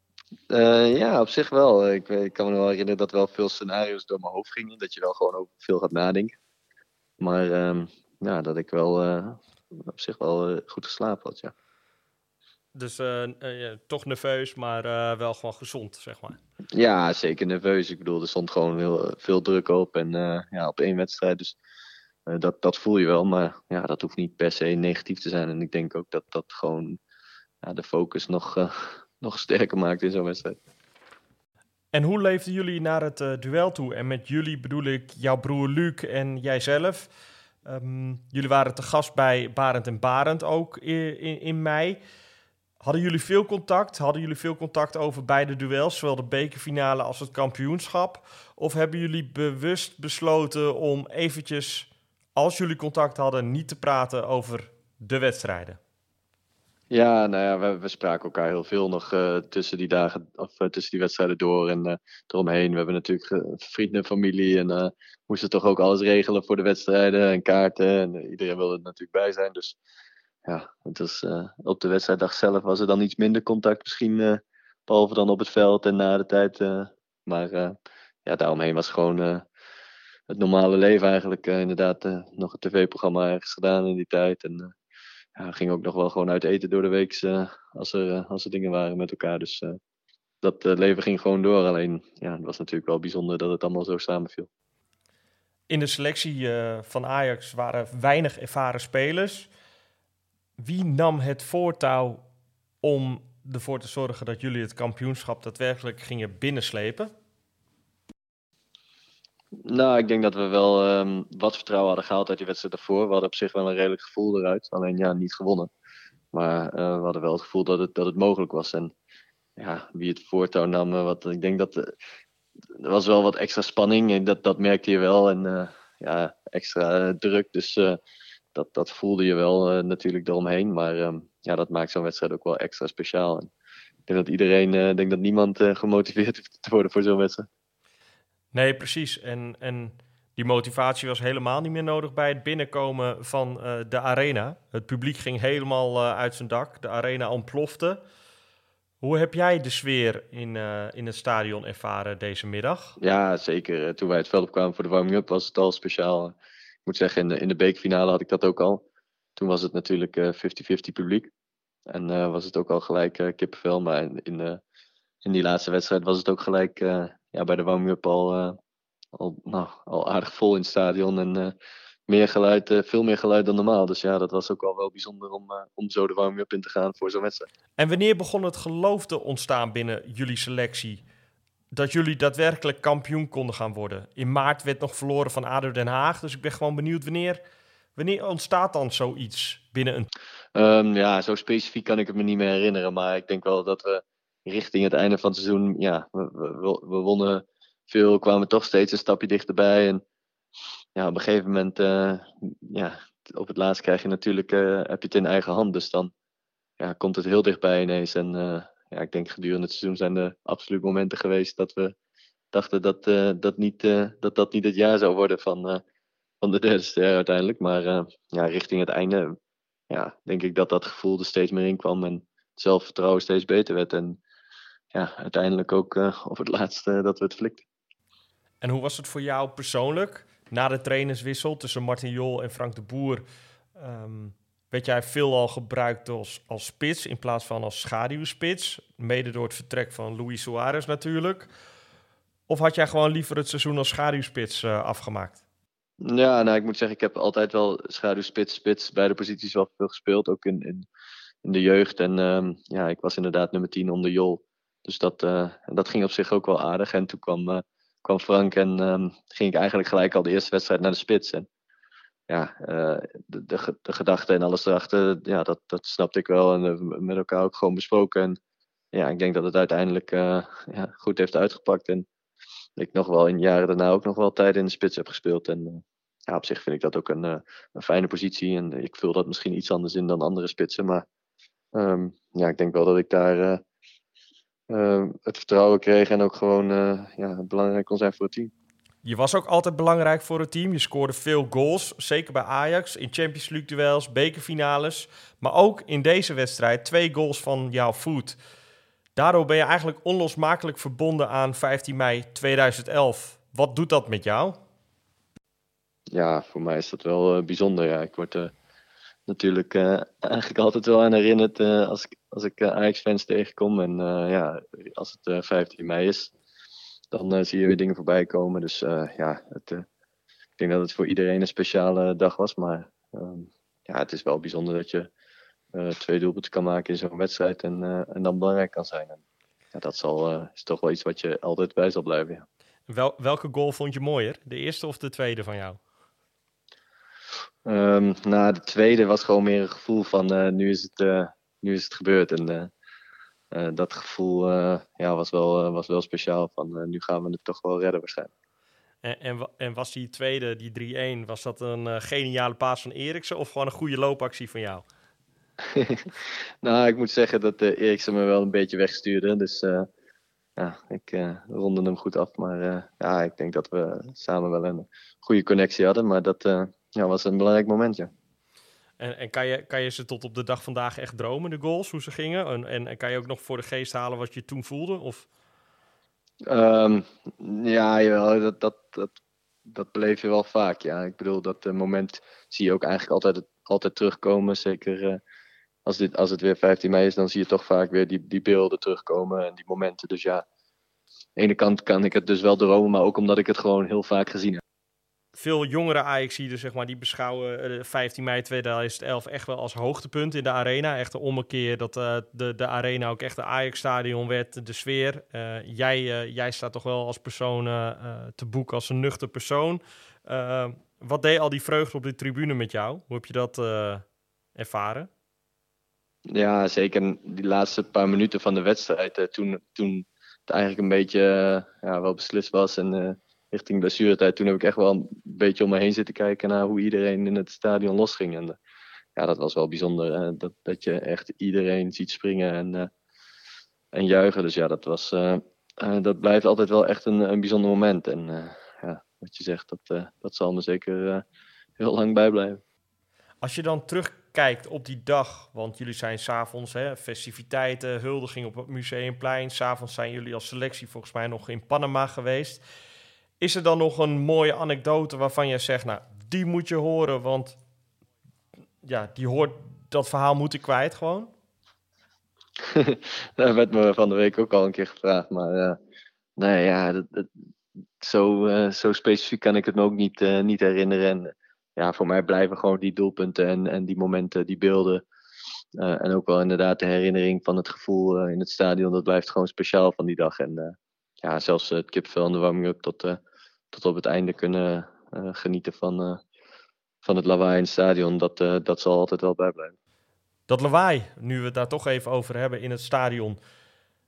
Uh, ja, op zich wel. Ik, ik, kan me wel herinneren dat er wel veel scenario's door mijn hoofd gingen. Dat je wel gewoon ook veel gaat nadenken. Maar um, ja, dat ik wel uh, op zich wel uh, goed geslapen had, ja. Dus ja, toch nerveus, maar wel gewoon gezond, zeg maar. Ja, zeker nerveus. Ik bedoel, er stond gewoon heel veel druk op. En ja, op één wedstrijd. Dus dat, dat voel je wel. Maar ja, dat hoeft niet per se negatief te zijn. En ik denk ook dat dat gewoon ja, de focus nog nog sterker maakt in zo'n wedstrijd. En hoe leefden jullie naar het uh, duel toe? En met jullie bedoel ik jouw broer Luc en jijzelf. Um, jullie waren te gast bij Barend en Barend ook in, in, in, mei. Hadden jullie veel contact? Hadden jullie veel contact over beide duels, zowel de bekerfinale als het kampioenschap? Of hebben jullie bewust besloten om eventjes, als jullie contact hadden, niet te praten over de wedstrijden? Ja, nou ja, we, spraken elkaar heel veel nog uh, tussen die dagen, of uh, tussen die wedstrijden door en uh, eromheen. We hebben natuurlijk vrienden en familie en moesten toch ook alles regelen voor de wedstrijden en kaarten. En iedereen wilde er natuurlijk bij zijn. Dus ja, het op de wedstrijddag zelf was er dan iets minder contact misschien, behalve dan op het veld en na de tijd. maar ja, daaromheen was gewoon het normale leven eigenlijk. inderdaad, nog een tv-programma ergens gedaan in die tijd en ja, we gingen ook nog wel gewoon uit eten door de week uh, als, er, uh, als er dingen waren met elkaar. Dus uh, dat leven ging gewoon door. Alleen ja, het was natuurlijk wel bijzonder dat het allemaal zo samenviel. In de selectie van Ajax waren weinig ervaren spelers. Wie nam het voortouw om ervoor te zorgen dat jullie het kampioenschap daadwerkelijk gingen binnenslepen? Nou, ik denk dat we wel um, wat vertrouwen hadden gehaald uit die wedstrijd daarvoor. We hadden op zich wel een redelijk gevoel eruit. Alleen ja, niet gewonnen. Maar uh, we hadden wel het gevoel dat het, dat het mogelijk was. En ja, wie het voortouw nam, uh, wat, ik denk dat uh, er was wel wat extra spanning. Dat, dat merkte je wel. En ja, extra druk. Dus dat, dat voelde je wel natuurlijk eromheen. Maar um, ja, dat maakt zo'n wedstrijd ook wel extra speciaal. En ik denk dat iedereen, denk dat niemand gemotiveerd is te worden voor zo'n wedstrijd. Nee, precies. En, en die motivatie was helemaal niet meer nodig bij het binnenkomen van uh, de arena. Het publiek ging helemaal uh, uit zijn dak. De arena ontplofte. Hoe heb jij de sfeer in, uh, in het stadion ervaren deze middag? Ja, zeker. Toen wij het veld opkwamen voor de warming-up was het al speciaal. Ik moet zeggen, in de, in de bekerfinale had ik dat ook al. Toen was het natuurlijk 50-50 publiek. En was het ook al gelijk kippenvel. Maar in, in, in die laatste wedstrijd was het ook gelijk ja, bij de warming-up al, uh, al, nou, al aardig vol in het stadion. En uh, meer geluid, uh, veel meer geluid dan normaal. Dus ja, dat was ook al wel bijzonder om, om zo de warming-up in te gaan voor zo'n wedstrijd. En wanneer begon het geloof te ontstaan binnen jullie selectie? Dat jullie daadwerkelijk kampioen konden gaan worden. In maart werd nog verloren van ADO Den Haag. Dus ik ben gewoon benieuwd wanneer, wanneer ontstaat dan zoiets binnen een... Um, ja, zo specifiek kan ik het me niet meer herinneren. Maar ik denk wel dat we richting het einde van het seizoen, ja, we, we, wonnen veel, kwamen toch steeds een stapje dichterbij. En ja, op een gegeven moment, uh, ja, op het laatst krijg je natuurlijk, uh, heb je het in eigen hand. Dus dan ja, komt het heel dichtbij ineens. En uh, ja, ik denk gedurende het seizoen zijn er absoluut momenten geweest dat we dachten dat dat, niet, dat, dat niet het jaar zou worden van, van de derde uiteindelijk. Maar ja, richting het einde, ja, denk ik dat dat gevoel er steeds meer in kwam. En het zelfvertrouwen steeds beter werd. En ja, uiteindelijk ook uh, op het laatste dat we het flikten. En hoe was het voor jou persoonlijk? Na de trainerswissel tussen Martin Jol en Frank de Boer... Um, werd jij veelal gebruikt als, als spits in plaats van als schaduwspits. Mede door het vertrek van Luis Suarez natuurlijk. Of had jij gewoon liever het seizoen als schaduwspits uh, afgemaakt? Ja, nou, ik moet zeggen, ik heb altijd wel schaduwspits, spits, beide posities wel veel gespeeld. Ook in, in, in de jeugd. En um, ja, ik was inderdaad nummer 10 onder Jol. Dus dat, uh, dat ging op zich ook wel aardig. En toen kwam, uh, kwam Frank en um, ging ik eigenlijk gelijk al de eerste wedstrijd naar de spits. En ja, uh, de, de, de gedachten en alles erachter, ja, dat, dat snapte ik wel. En met elkaar ook gewoon besproken. En ja, ik denk dat het uiteindelijk ja, goed heeft uitgepakt. En ik nog wel in jaren daarna ook nog wel tijd in de spits heb gespeeld. En ja, op zich vind ik dat ook een, een fijne positie. En ik vul dat misschien iets anders in dan andere spitsen. Maar um, ja, ik denk wel dat ik daar het vertrouwen kreeg en ook gewoon uh, ja, belangrijk kon zijn voor het team. Je was ook altijd belangrijk voor het team. Je scoorde veel goals, zeker bij Ajax, in Champions League duels, bekerfinales. Maar ook in deze wedstrijd twee goals van jouw voet. Daardoor ben je eigenlijk onlosmakelijk verbonden aan 15 mei 2011. Wat doet dat met jou? Ja, voor mij is dat wel uh, bijzonder. Ja. Ik word natuurlijk uh, eigenlijk altijd wel aan herinnerd uh, als ik, als ik Ajax-fans tegenkom. En ja, als het 15 mei is, dan zie je weer dingen voorbij komen. Dus ja, het, ik denk dat het voor iedereen een speciale dag was. Maar um, ja, het is wel bijzonder dat je twee doelpunten kan maken in zo'n wedstrijd en, en dan belangrijk kan zijn. En, ja, dat zal, is toch wel iets wat je altijd bij zal blijven. Wel, welke goal vond je mooier? De eerste of de tweede van jou? Um, nou, de tweede was gewoon meer een gevoel van uh, nu, is het, uh, nu is het gebeurd. En uh, dat gevoel ja, was, wel, was wel speciaal. Van nu gaan we het toch wel redden waarschijnlijk. En, en, en was die tweede, die 3-1, was dat een geniale paas van Eriksen of gewoon een goede loopactie van jou? nou, ik moet zeggen dat Eriksen me wel een beetje wegstuurde. Dus ja, ik ronde hem goed af. Maar ja, ik denk dat we samen wel een goede connectie hadden. Maar dat ja, was een belangrijk moment, ja. En, en kan, je, kan je ze tot op de dag vandaag echt dromen, de goals, hoe ze gingen? En, en, en kan je ook nog voor de geest halen wat je toen voelde? Of? Um, ja, jawel, dat, dat, dat, dat beleef je wel vaak, ja. Ik bedoel, dat moment zie je ook eigenlijk altijd, altijd terugkomen. Zeker uh, als, dit, als het weer 15 mei is, dan zie je toch vaak weer die, die beelden terugkomen en die momenten. Dus ja, aan de ene kant kan ik het dus wel dromen, maar ook omdat ik het gewoon heel vaak gezien heb veel jongere Ajaxiden, zeg maar, die beschouwen uh, 15 mei 2011 echt wel als hoogtepunt in de arena. Echt een ommekeer dat uh, de, de arena ook echt de Ajax-stadion werd, de sfeer. Uh, jij, jij staat toch wel als persoon te boek als een nuchter persoon. wat deed al die vreugde op de tribune met jou? Hoe heb je dat ervaren? Ja, zeker die laatste paar minuten van de wedstrijd. toen, toen het eigenlijk een beetje ja, wel beslist was en richting blessuretijd, toen heb ik echt wel een beetje om me heen zitten kijken naar hoe iedereen in het stadion losging. En ja, dat was wel bijzonder. dat, dat je echt iedereen ziet springen en, uh, en juichen. Dus ja, dat, was, dat blijft altijd wel echt een, een bijzonder moment. En ja, wat je zegt, dat, dat zal me zeker heel lang bijblijven. Als je dan terugkijkt op die dag, want jullie zijn s'avonds festiviteiten, huldiging op het Museumplein. S'avonds zijn jullie als selectie volgens mij nog in Panama geweest. Is er dan nog een mooie anekdote waarvan je zegt, nou, die moet je horen, want ja, die hoort, dat verhaal moet ik kwijt gewoon? dat werd me van de week ook al een keer gevraagd, maar uh, ja, zo, uh, zo specifiek kan ik het me ook niet, uh, niet herinneren. En ja, voor mij blijven gewoon die doelpunten en, en die momenten, die beelden. en ook wel inderdaad de herinnering van het gevoel in het stadion, dat blijft gewoon speciaal van die dag. En ja, zelfs het kipvel en de warming-up tot tot op het einde kunnen uh, genieten van, uh, van het lawaai in het stadion. Dat, uh, dat zal altijd wel bijblijven. Dat lawaai, nu we het daar toch even over hebben in het stadion.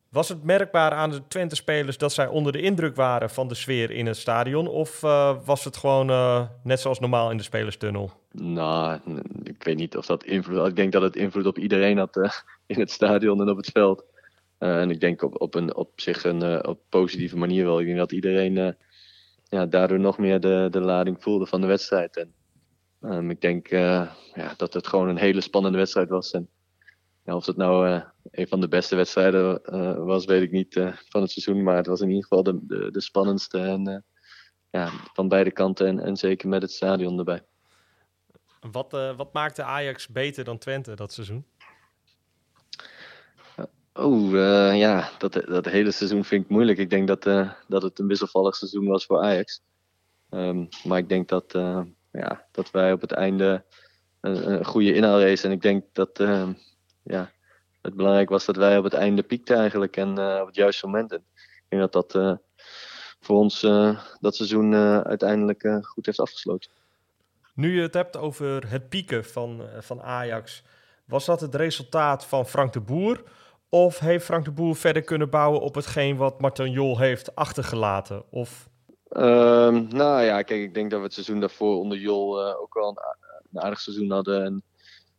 Was het merkbaar aan de Twente-spelers dat zij onder de indruk waren van de sfeer in het stadion? Of was het gewoon net zoals normaal in de spelerstunnel? Nou, ik weet niet of dat invloed had. Ik denk dat het invloed op iedereen had in het stadion en op het veld. en ik denk op, op, een, op zich een op positieve manier wel. Ik denk dat iedereen ja, daardoor nog meer de, de lading voelde van de wedstrijd. En um, ik denk uh, ja, dat het gewoon een hele spannende wedstrijd was. En ja, of het nou uh, een van de beste wedstrijden uh, was, weet ik niet van het seizoen. Maar het was in ieder geval de, de, de spannendste en, ja, van beide kanten. En, en zeker met het stadion erbij. Wat, wat maakte Ajax beter dan Twente dat seizoen? Oh, ja, dat, dat hele seizoen vind ik moeilijk. Ik denk dat, uh, dat het een wisselvallig seizoen was voor Ajax. Um, maar ik denk dat, uh, ja, dat wij op het einde een, een goede inhaalrace. En ik denk dat ehm, ja, het belangrijk was dat wij op het einde piekten eigenlijk. En op het juiste moment. En ik denk dat dat voor ons dat seizoen uiteindelijk goed heeft afgesloten. Nu je het hebt over het pieken van, van Ajax. Was dat het resultaat van Frank de Boer? Of heeft Frank de Boer verder kunnen bouwen op hetgeen wat Martin Jol heeft achtergelaten? Of... Um, nou ja, kijk, ik denk dat we het seizoen daarvoor onder Jol uh, ook wel een, aardig seizoen hadden. En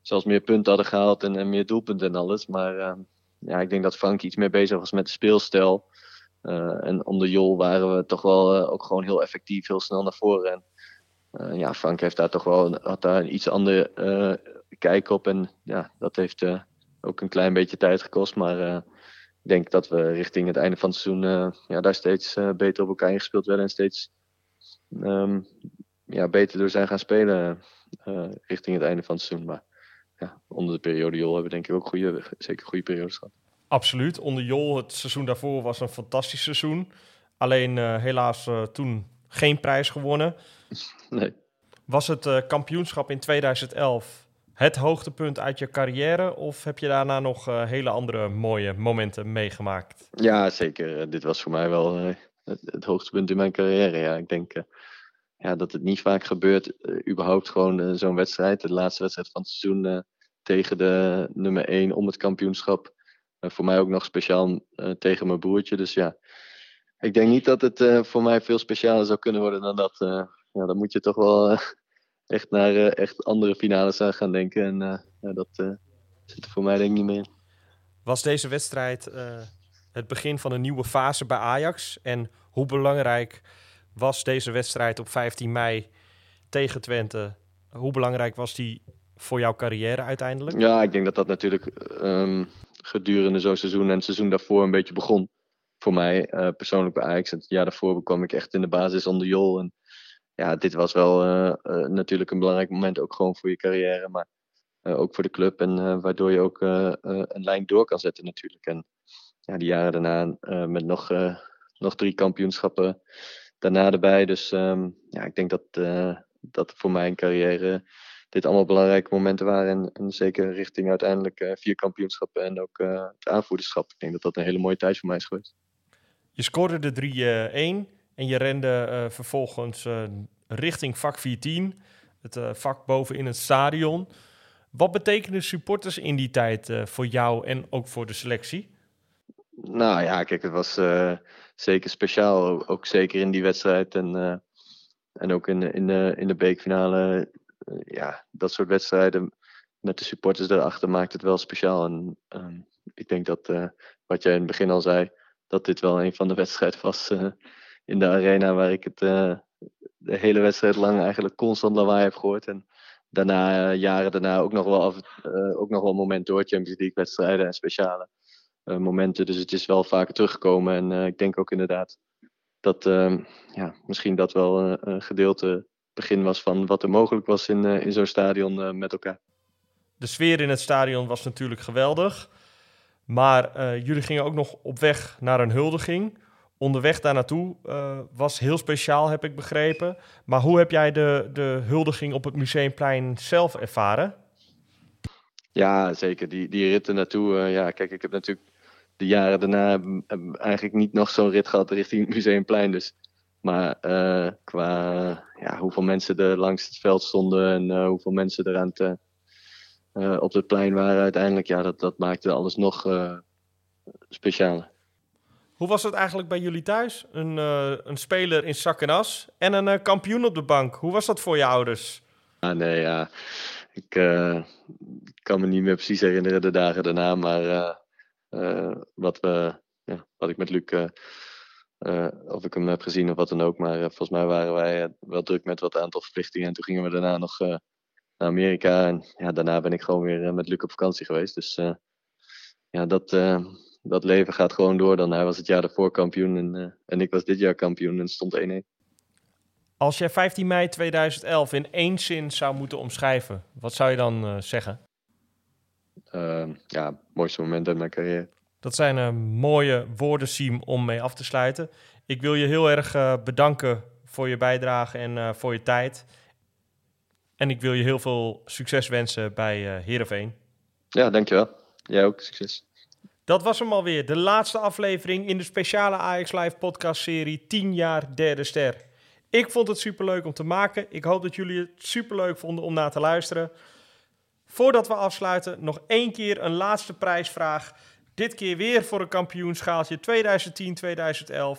zelfs meer punten hadden gehaald en, meer doelpunten en alles. Maar uh, ja, ik denk dat Frank iets meer bezig was met de speelstijl. en onder Jol waren we toch wel ook gewoon heel effectief, heel snel naar voren. En ja, Frank heeft daar toch wel had daar een iets andere kijk op. En ja, dat heeft ook een klein beetje tijd gekost. Maar ik denk dat we richting het einde van het seizoen uh, ja, daar steeds uh, beter op elkaar ingespeeld werden en steeds um, ja, beter door zijn gaan spelen richting het einde van het seizoen. Maar ja, onder de periode Jol hebben we denk ik ook goede, zeker goede periodes gehad. Absoluut. Onder Jol, het seizoen daarvoor was een fantastisch seizoen. Alleen helaas toen geen prijs gewonnen. Nee. Was het kampioenschap in 2011 het hoogtepunt uit je carrière? Of heb je daarna nog uh, hele andere mooie momenten meegemaakt? Ja, zeker. Eh, dit was voor mij wel het, het, hoogtepunt in mijn carrière. Ja, ik denk ja, dat het niet vaak gebeurt. überhaupt gewoon zo'n wedstrijd. De laatste wedstrijd van het seizoen tegen de nummer 1 om het kampioenschap. voor mij ook nog speciaal tegen mijn broertje. Dus ja, ik denk niet dat het voor mij veel specialer zou kunnen worden dan dat. ja, dan moet je toch wel echt naar uh, echt andere finales aan gaan denken. En uh, dat uh, zit er voor mij denk ik niet meer in. Was deze wedstrijd het begin van een nieuwe fase bij Ajax? En hoe belangrijk was deze wedstrijd op 15 mei tegen Twente? Hoe belangrijk was die voor jouw carrière uiteindelijk? Ja, ik denk dat dat natuurlijk um, gedurende zo'n seizoen en het seizoen daarvoor een beetje begon. Voor mij persoonlijk bij Ajax. Het jaar daarvoor kwam ik echt in de basis onder Jol. En ja, dit was wel uh, uh, natuurlijk een belangrijk moment, ook gewoon voor je carrière, maar uh, ook voor de club. En waardoor je ook een lijn door kan zetten natuurlijk. En ja, die jaren daarna met nog, nog drie kampioenschappen daarna erbij. Dus um, ja, ik denk dat, dat voor mijn carrière dit allemaal belangrijke momenten waren. En, en zeker richting uiteindelijk vier kampioenschappen en ook het aanvoerderschap. Ik denk dat dat een hele mooie tijd voor mij is geweest. Je scoorde de 3-1. En je rende uh, vervolgens uh, richting vak 14, het uh, vak boven in het stadion. Wat betekenen supporters in die tijd voor jou en ook voor de selectie? Nou ja, kijk, het was zeker speciaal. Ook zeker in die wedstrijd en, en ook in, in, de, in de beekfinale. ja, dat soort wedstrijden met de supporters erachter maakt het wel speciaal. En ehm, ik denk dat, wat jij in het begin al zei, dat dit wel een van de wedstrijden was in de arena waar ik het uh, de hele wedstrijd lang eigenlijk constant lawaai heb gehoord. En daarna, uh, jaren daarna, ook nog wel, af, uh, ook nog wel momenten door Champions League wedstrijden en speciale momenten. Dus het is wel vaker teruggekomen. En ik denk ook inderdaad dat ehm, ja, misschien dat wel een gedeelte begin was van wat er mogelijk was in, in zo'n stadion met elkaar. De sfeer in het stadion was natuurlijk geweldig. Maar jullie gingen ook nog op weg naar een huldiging onderweg daar naartoe uh, was heel speciaal, heb ik begrepen. Maar hoe heb jij de, de huldiging op het Museumplein zelf ervaren? Ja, zeker. Die, die ritten naartoe. Uh, ja, kijk, ik heb natuurlijk de jaren daarna eigenlijk niet nog zo'n rit gehad richting het Museumplein. Dus. Maar uh, qua ja, hoeveel mensen er langs het veld stonden en hoeveel mensen er aan het, op het plein waren uiteindelijk, ja, dat, dat maakte alles nog specialer. Hoe was het eigenlijk bij jullie thuis? Een, uh, een speler in zak en as en een uh, kampioen op de bank. Hoe was dat voor je ouders? Ah, nee, ja. Ik uh, kan me niet meer precies herinneren de dagen daarna. Maar wat, we, ja, wat ik met Luc, of ik hem heb gezien of wat dan ook. Maar volgens mij waren wij wel druk met wat aantal verplichtingen. En toen gingen we daarna nog naar Amerika. En ja, daarna ben ik gewoon weer met Luc op vakantie geweest. Dus ja, dat dat leven gaat gewoon door dan. Hij was het jaar daarvoor kampioen en, uh, en ik was dit jaar kampioen en stond 1-1. Als jij 15 mei 2011 in één zin zou moeten omschrijven, wat zou je dan uh, zeggen? Uh, ja, mooiste moment uit mijn carrière. Dat zijn uh, mooie woorden, Siem, om mee af te sluiten. Ik wil je heel erg bedanken voor je bijdrage en voor je tijd. En ik wil je heel veel succes wensen bij uh, Heerenveen. Ja, dankjewel. Jij ook, succes. Dat was hem alweer, de laatste aflevering in de speciale Ajax Live podcast serie 10 jaar derde ster. Ik vond het superleuk om te maken. Ik hoop dat jullie het superleuk vonden om naar te luisteren. Voordat we afsluiten, nog één keer een laatste prijsvraag. Dit keer weer voor een kampioenschaaltje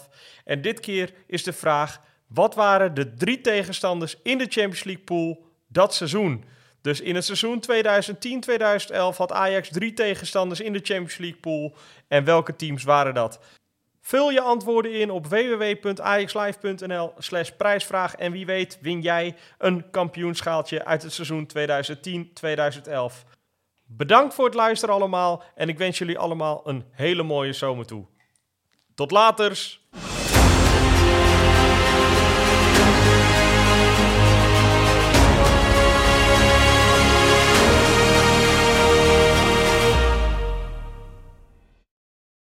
2010-2011. En dit keer is de vraag: wat waren de drie tegenstanders in de Champions League pool dat seizoen? Dus in het seizoen 2010-2011 had Ajax drie tegenstanders in de Champions League pool. En welke teams waren dat? Vul je antwoorden in op www.ajaxlive.nl slash prijsvraag en wie weet win jij een kampioenschaaltje uit het seizoen 2010-2011. Bedankt voor het luisteren allemaal en ik wens jullie allemaal een hele mooie zomer toe. Tot laters!